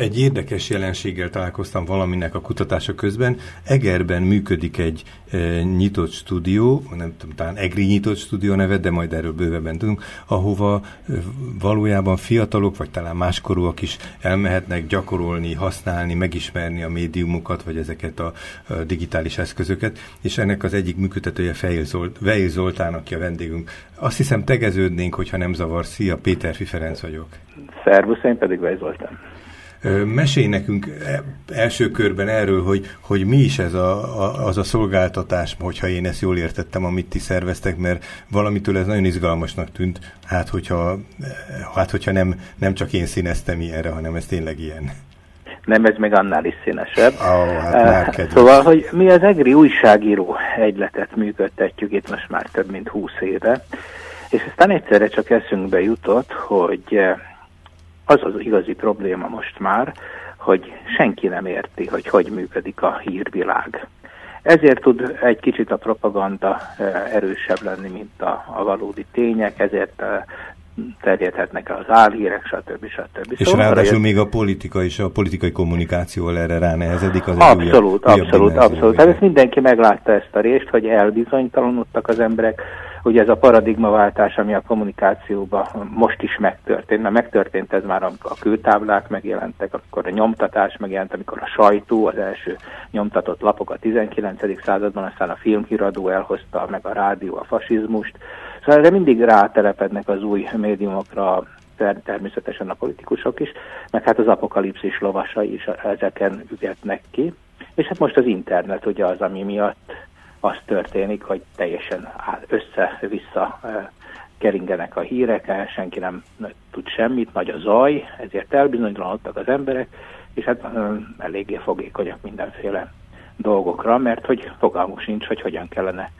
Egy érdekes jelenséggel találkoztam valaminek a kutatása közben. Egerben működik egy e, nyitott stúdió, nem tudom, talán EGRI nyitott stúdió nevet, de majd erről bővebben tudunk, ahova e, valójában fiatalok, vagy talán máskorúak is elmehetnek gyakorolni, használni, megismerni a médiumokat, vagy ezeket a, a digitális eszközöket, és ennek az egyik működtetője Fejl Zolt, Vejl Zoltán, aki a vendégünk. Azt hiszem tegeződnénk, hogyha nem zavar. Szia, Péter Ferenc vagyok. Szervusz, én pedig Vejl Zoltán. Mesélj nekünk e, első körben erről, hogy, hogy mi is ez a, a, az a szolgáltatás, hogyha én ezt jól értettem, amit ti szerveztek, mert valamitől ez nagyon izgalmasnak tűnt, hát hogyha, hát, hogyha nem, nem csak én színeztem ilyenre, hanem ez tényleg ilyen. Nem, ez még annál is színesebb. Oh, hát uh, szóval, hogy mi az EGRI újságíró egyletet működtetjük itt most már több mint húsz éve, és aztán egyszerre csak eszünkbe jutott, hogy az az igazi probléma most már, hogy senki nem érti, hogy hogy működik a hírvilág. Ezért tud egy kicsit a propaganda eh, erősebb lenni, mint a, a valódi tények, ezért terjedhetnek az álhírek, stb. stb. És szóval ráadásul jön... még a politika és a politikai kommunikáció erre ránehezedik. Az abszolút, újabb, abszolút, újabb abszolút. Tehát ezt mindenki meglátta ezt a részt, hogy elbizonytalanodtak az emberek, Ugye ez a paradigmaváltás, ami a kommunikációban most is megtörtént, mert megtörtént ez már, amikor a kőtáblák megjelentek, amikor a nyomtatás megjelent, amikor a sajtó, az első nyomtatott lapok a 19. században, aztán a filmhíradó elhozta, meg a rádió a fasizmust. Erre mindig rátelepednek az új médiumokra természetesen a politikusok is, meg hát az apokalipszis lovasai is ezeken ügetnek ki. És hát most az internet ugye az, ami miatt az történik, hogy teljesen össze-vissza keringenek a hírek, senki nem tud semmit, nagy a zaj, ezért elbizonytalanodtak az emberek, és hát eléggé fogékonyak mindenféle dolgokra, mert hogy fogalmuk sincs, hogy hogyan kellene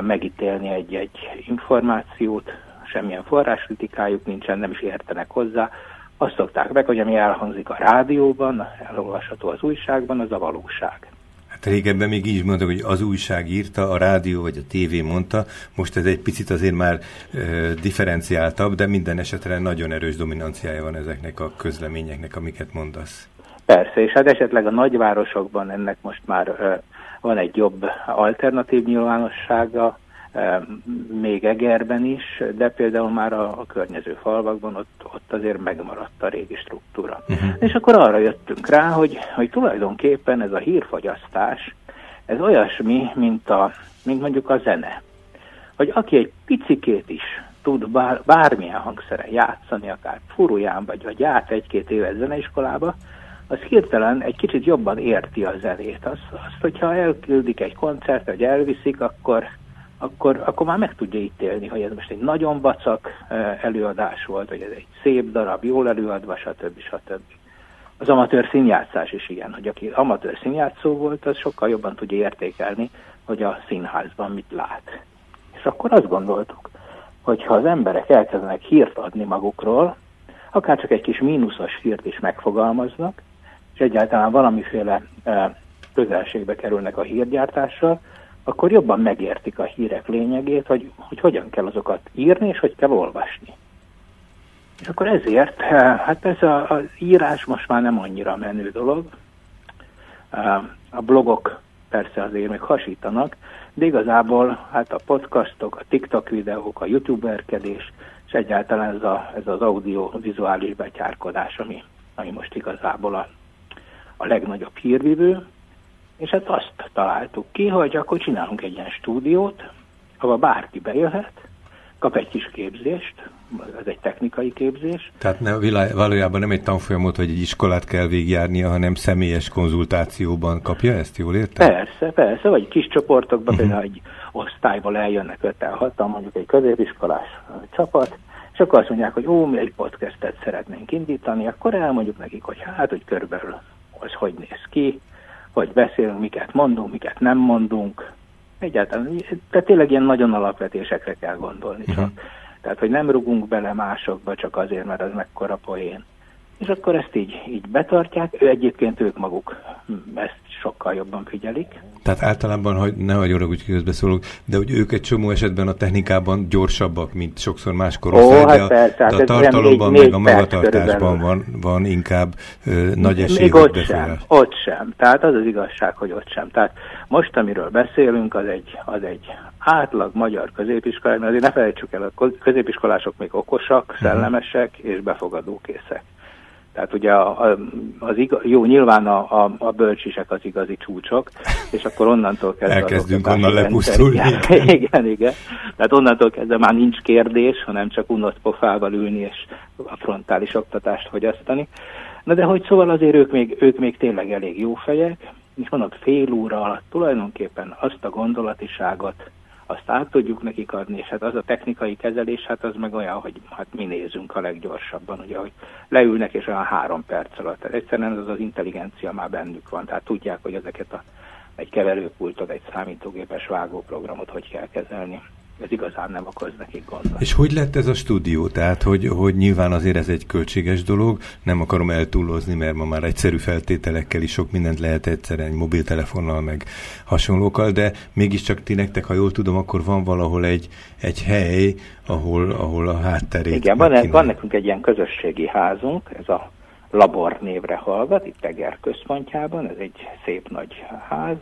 megítélni egy-egy információt, semmilyen forráskritikájuk nincsen, nem is értenek hozzá. Azt szokták meg, hogy ami elhangzik a rádióban, elolvasható az újságban, az a valóság. Hát régebben még így mondtak, hogy az újság írta, a rádió vagy a tévé mondta, most ez egy picit azért már e, differenciáltabb, de minden esetre nagyon erős dominanciája van ezeknek a közleményeknek, amiket mondasz. Persze, és hát esetleg a nagyvárosokban ennek most már e, van egy jobb alternatív nyilvánossága, még Egerben is, de például már a, a környező falvakban ott, ott azért megmaradt a régi struktúra. Uh-huh. És akkor arra jöttünk rá, hogy, hogy tulajdonképpen ez a hírfogyasztás, ez olyasmi, mint, a, mint mondjuk a zene. Hogy aki egy picikét is tud bár, bármilyen hangszeren játszani, akár furuján vagy, vagy ját egy-két évet zeneiskolába, az hirtelen egy kicsit jobban érti a zenét. Azt, azt hogyha elküldik egy koncert, vagy elviszik, akkor akkor, akkor már meg tudja ítélni, hogy ez most egy nagyon vacak előadás volt, vagy ez egy szép darab, jól előadva, stb. stb. Az amatőr színjátszás is ilyen, hogy aki amatőr színjátszó volt, az sokkal jobban tudja értékelni, hogy a színházban mit lát. És akkor azt gondoltuk, hogy ha az emberek elkezdenek hírt adni magukról, akár csak egy kis mínuszos hírt is megfogalmaznak, és egyáltalán valamiféle közelségbe kerülnek a hírgyártással, akkor jobban megértik a hírek lényegét, hogy, hogy hogyan kell azokat írni, és hogy kell olvasni. És akkor ezért, eh, hát ez a, az írás most már nem annyira menő dolog. Eh, a blogok persze azért még hasítanak, de igazából hát a podcastok, a TikTok videók, a youtuberkedés, és egyáltalán ez, a, ez az audio-vizuális betyárkodás, ami, ami most igazából a, a legnagyobb hírvívő, és hát azt találtuk ki, hogy akkor csinálunk egy ilyen stúdiót, ahol bárki bejöhet, kap egy kis képzést, ez egy technikai képzés. Tehát ne, valójában nem egy tanfolyamot, vagy egy iskolát kell végigjárnia, hanem személyes konzultációban kapja ezt, jól értem? Persze, persze, vagy kis csoportokban, uh-huh. például egy osztályból eljönnek 5 6 mondjuk egy középiskolás csapat, és akkor azt mondják, hogy ó, mi egy podcastet szeretnénk indítani, akkor elmondjuk nekik, hogy hát, hogy körülbelül az hogy néz ki, hogy beszélünk, miket mondunk, miket nem mondunk. Egyáltalán, tehát tényleg ilyen nagyon alapvetésekre kell gondolni csak. Uh-huh. Tehát, hogy nem rugunk bele másokba csak azért, mert az mekkora poén. És akkor ezt így, így betartják, ő egyébként ők maguk ezt sokkal jobban figyelik. Tehát általában, hogy ne hagyjon úgy közbeszólok, de hogy ők egy csomó esetben a technikában gyorsabbak, mint sokszor más korosztály, Ó, hát de a, persze, hát de a tartalomban, négy, meg a magatartásban van, van inkább ö, nagy esély, Még ott sem, ott sem. Tehát az az igazság, hogy ott sem. Tehát most, amiről beszélünk, az egy, az egy átlag magyar középiskolák, azért ne felejtsük el, a középiskolások még okosak, mhm. szellemesek és befogadókészek. Tehát ugye a, a, az igaz, jó, nyilván a, a, a bölcsisek az igazi csúcsok, és akkor onnantól kezdve... Elkezdünk onnan lepusztulni. Igen, igen, igen. Tehát onnantól kezdve már nincs kérdés, hanem csak unott pofával ülni és a frontális oktatást fogyasztani. Na de hogy szóval azért ők még, ők még tényleg elég jó fejek, és mondom, fél óra alatt tulajdonképpen azt a gondolatiságot, azt át tudjuk nekik adni, és hát az a technikai kezelés, hát az meg olyan, hogy hát mi nézünk a leggyorsabban, ugye, hogy leülnek, és olyan három perc alatt. Tehát egyszerűen az az intelligencia már bennük van, tehát tudják, hogy ezeket a, egy keverőpultot, egy számítógépes vágóprogramot hogy kell kezelni ez igazán nem okoz nekik gondot. És hogy lett ez a stúdió? Tehát, hogy, hogy nyilván azért ez egy költséges dolog, nem akarom eltúlozni, mert ma már egyszerű feltételekkel is sok mindent lehet egyszerűen, egy mobiltelefonnal, meg hasonlókkal, de mégiscsak ti nektek, ha jól tudom, akkor van valahol egy, egy hely, ahol, ahol a hátterét... Igen, van, van nekünk egy ilyen közösségi házunk, ez a Labor névre hallgat, itt Eger központjában, ez egy szép nagy ház,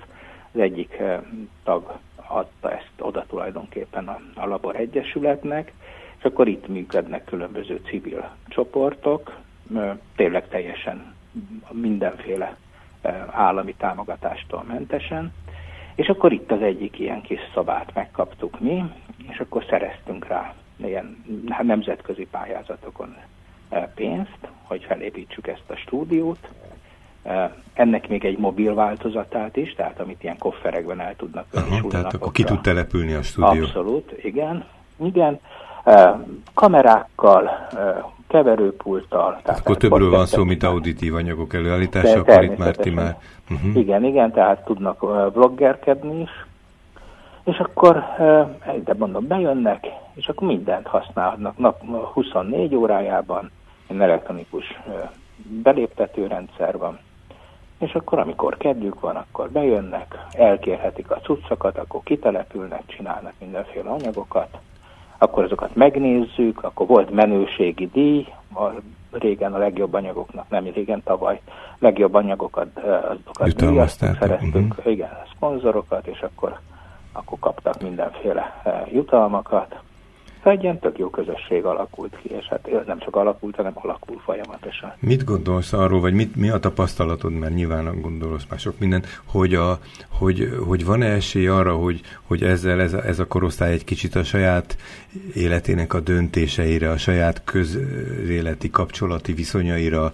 az egyik eh, tag adta ezt oda tulajdonképpen a, a Labor Egyesületnek, és akkor itt működnek különböző civil csoportok, tényleg teljesen mindenféle állami támogatástól mentesen, és akkor itt az egyik ilyen kis szobát megkaptuk mi, és akkor szereztünk rá ilyen hát nemzetközi pályázatokon pénzt, hogy felépítsük ezt a stúdiót, ennek még egy mobil változatát is, tehát amit ilyen kofferekben el tudnak Aha, Tehát akkor ki tud települni a stúdió. Abszolút, igen. Igen. Kamerákkal, keverőpulttal. Tehát akkor többről van szó, mint auditív anyagok előállítása, akkor itt már ti már... Uh-huh. Igen, igen, tehát tudnak vloggerkedni is, és akkor, de mondom, bejönnek, és akkor mindent használhatnak nap 24 órájában, egy elektronikus beléptető rendszer van, és akkor amikor kedvük van, akkor bejönnek, elkérhetik a cuccokat, akkor kitelepülnek, csinálnak mindenféle anyagokat, akkor azokat megnézzük, akkor volt menőségi díj, a, régen a legjobb anyagoknak, nem régen, tavaly legjobb anyagokat, azokat díjaztunk, szereztünk, uh-huh. igen, szponzorokat, és akkor, akkor kaptak mindenféle jutalmakat. Egy ilyen tök jó közösség alakult ki, és hát nem csak alakult, hanem alakul folyamatosan. Mit gondolsz arról, vagy mit, mi a tapasztalatod, mert nyilván gondolsz már sok minden, hogy, a, hogy, hogy van-e esély arra, hogy, hogy ezzel ez a, ez a korosztály egy kicsit a saját életének a döntéseire, a saját közéleti kapcsolati viszonyaira,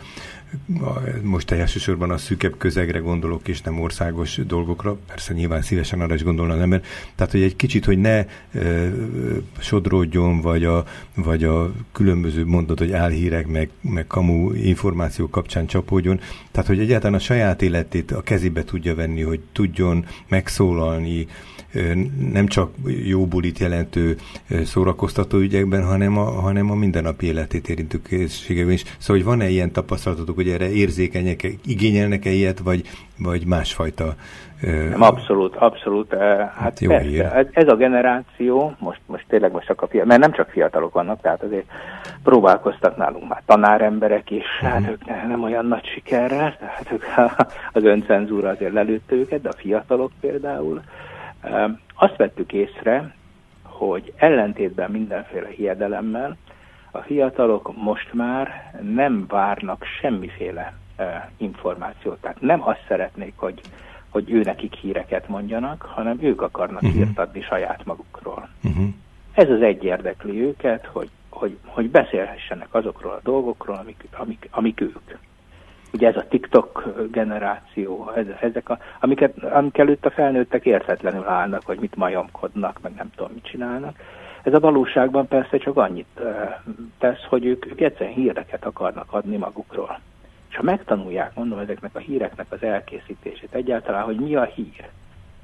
most elsősorban a szűkebb közegre gondolok, és nem országos dolgokra, persze nyilván szívesen arra is gondolna az ember, tehát hogy egy kicsit, hogy ne e, sodródjon, vagy a, vagy a különböző mondod, hogy álhírek, meg, meg kamu információk kapcsán csapódjon, tehát hogy egyáltalán a saját életét a kezébe tudja venni, hogy tudjon megszólalni, nem csak jó bulit jelentő szórakoztató ügyekben, hanem a, hanem a mindennapi életét érintő készségekben is. Szóval, hogy van-e ilyen tapasztalatotok, hogy erre érzékenyek, igényelnek-e ilyet, vagy, vagy másfajta nem, abszolút, abszolút. Hát, hát jó persze, ez, ez a generáció, most, most tényleg most csak a fiatal, mert nem csak fiatalok vannak, tehát azért próbálkoztak nálunk már tanáremberek is, uh-huh. hát ők nem, nem olyan nagy sikerrel, tehát ők, az öncenzúra azért lelőtte őket, de a fiatalok például azt vettük észre, hogy ellentétben mindenféle hiedelemmel a fiatalok most már nem várnak semmiféle információt. Tehát nem azt szeretnék, hogy, hogy ő nekik híreket mondjanak, hanem ők akarnak uh-huh. hírt adni saját magukról. Uh-huh. Ez az egy érdekli őket, hogy, hogy, hogy beszélhessenek azokról a dolgokról, amik, amik, amik ők ugye ez a TikTok generáció, ez, ezek a, amiket, amik előtt a felnőttek értetlenül állnak, hogy mit majomkodnak, meg nem tudom, mit csinálnak. Ez a valóságban persze csak annyit tesz, hogy ők, ők egyszerűen híreket akarnak adni magukról. És ha megtanulják, mondom, ezeknek a híreknek az elkészítését egyáltalán, hogy mi a hír,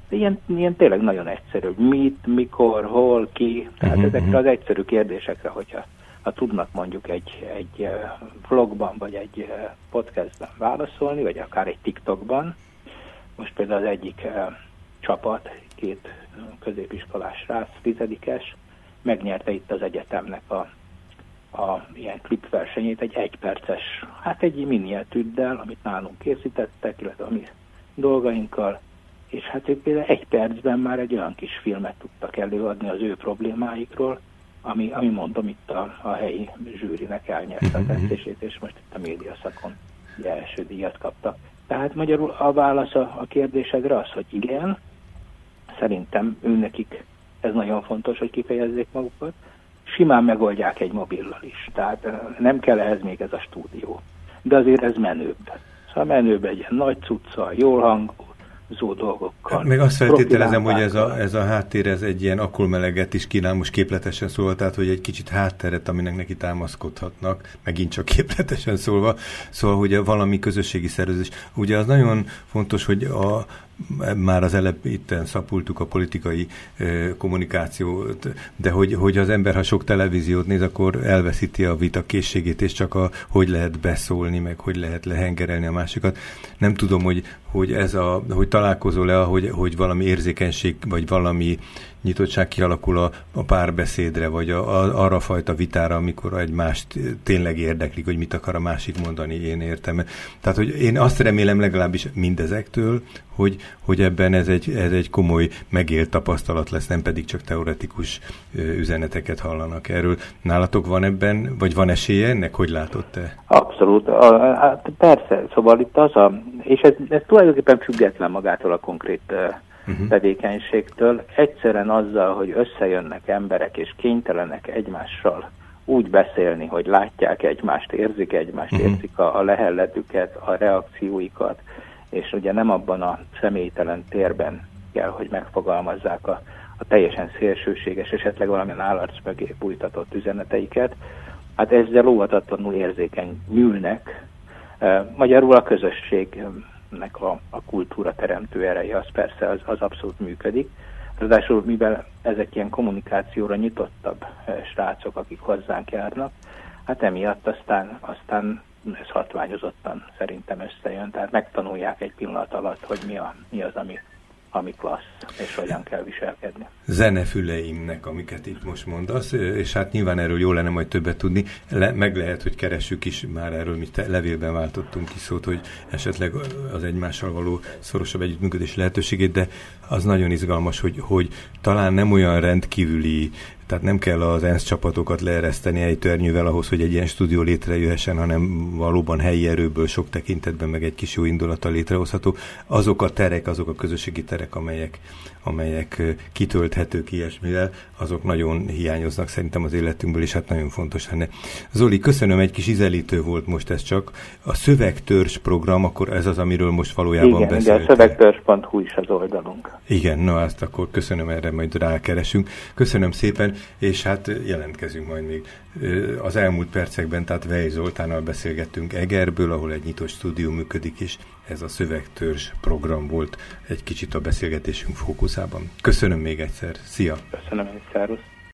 ilyen, ilyen tényleg nagyon egyszerű, hogy mit, mikor, hol, ki, tehát uh-huh. ezekre az egyszerű kérdésekre, hogyha ha tudnak mondjuk egy, egy vlogban, vagy egy podcastben válaszolni, vagy akár egy TikTokban, Most például az egyik csapat, két középiskolás rác, tizedikes, megnyerte itt az egyetemnek a, a ilyen klipversenyét egy egyperces, hát egy miniatűddel, amit nálunk készítettek, illetve a mi dolgainkkal, és hát ők például egy percben már egy olyan kis filmet tudtak előadni az ő problémáikról, ami, ami mondom itt a, a helyi zsűrinek elnyerte a mhm, tesztését, és most itt a médiaszakon első díjat kaptak. Tehát magyarul a válasz a, a kérdésedre az, hogy igen, szerintem őnekik ez nagyon fontos, hogy kifejezzék magukat, simán megoldják egy mobillal is, tehát nem kell ehhez még ez a stúdió. De azért ez menőbb. Szóval menőbb egy ilyen nagy cucca, jól hangú, zó dolgokkal. Meg azt feltételezem, hogy ez a, ez a háttér, ez egy ilyen akkulmeleget is kínál, most képletesen szólva, tehát hogy egy kicsit hátteret, aminek neki támaszkodhatnak, megint csak képletesen szólva, szóval, hogy valami közösségi szervezés. Ugye az nagyon fontos, hogy a, már az előbb itten szapultuk a politikai e, kommunikációt, de hogy, hogy az ember, ha sok televíziót néz, akkor elveszíti a vita készségét, és csak a hogy lehet beszólni, meg hogy lehet lehengerelni a másikat. Nem tudom, hogy, hogy ez a, hogy találkozol-e, hogy, hogy valami érzékenység, vagy valami nyitottság kialakul a, a párbeszédre, vagy a, a, arra fajta vitára, amikor egymást tényleg érdeklik, hogy mit akar a másik mondani, én értem. Tehát, hogy én azt remélem legalábbis mindezektől, hogy, hogy ebben ez egy, ez egy komoly megélt tapasztalat lesz, nem pedig csak teoretikus üzeneteket hallanak erről. Nálatok van ebben, vagy van esélye ennek? Hogy látod te? Abszolút. Hát persze, szóval itt az a, és ez, ez tulajdonképpen független magától a konkrét uh-huh. tevékenységtől, egyszerűen azzal, hogy összejönnek emberek és kénytelenek egymással úgy beszélni, hogy látják egymást, érzik egymást, uh-huh. érzik a, a lehelletüket, a reakcióikat, és ugye nem abban a személytelen térben kell, hogy megfogalmazzák a, a teljesen szélsőséges, esetleg valamilyen állarc mögé bújtatott üzeneteiket, hát ezzel óvatatlanul érzékeny nyűlnek. Magyarul a közösség nek a, a kultúra teremtő ereje, az persze az, az abszolút működik. Ráadásul, mivel ezek ilyen kommunikációra nyitottabb eh, srácok, akik hozzánk járnak, hát emiatt aztán, aztán ez hatványozottan szerintem összejön, tehát megtanulják egy pillanat alatt, hogy mi, a, mi az, ami ami klassz, és hogyan kell viselkedni. Zenefüleimnek, amiket itt most mondasz, és hát nyilván erről jó lenne majd többet tudni, Le, meg lehet, hogy keressük is, már erről mi te, levélben váltottunk ki szót, hogy esetleg az egymással való szorosabb együttműködés lehetőségét, de az nagyon izgalmas, hogy, hogy talán nem olyan rendkívüli tehát nem kell az ENSZ csapatokat leereszteni egy törnyűvel ahhoz, hogy egy ilyen stúdió létrejöhessen, hanem valóban helyi erőből sok tekintetben meg egy kis jó indulata létrehozható. Azok a terek, azok a közösségi terek, amelyek, amelyek kitölthetők ilyesmivel, azok nagyon hiányoznak szerintem az életünkből, és hát nagyon fontos lenne. Zoli, köszönöm, egy kis izelítő volt most ez csak. A szövegtörzs program, akkor ez az, amiről most valójában Igen, beszéltél. Igen, a szövegtörzs.hu is az oldalunk. Igen, na azt akkor köszönöm, erre majd rákeresünk. Köszönöm szépen, és hát jelentkezünk majd még. Az elmúlt percekben, tehát Vej Zoltánnal beszélgettünk Egerből, ahol egy nyitott stúdió működik, és ez a szövegtörzs program volt egy kicsit a beszélgetésünk fókuszában. Köszönöm még egyszer, szia! Köszönöm, és!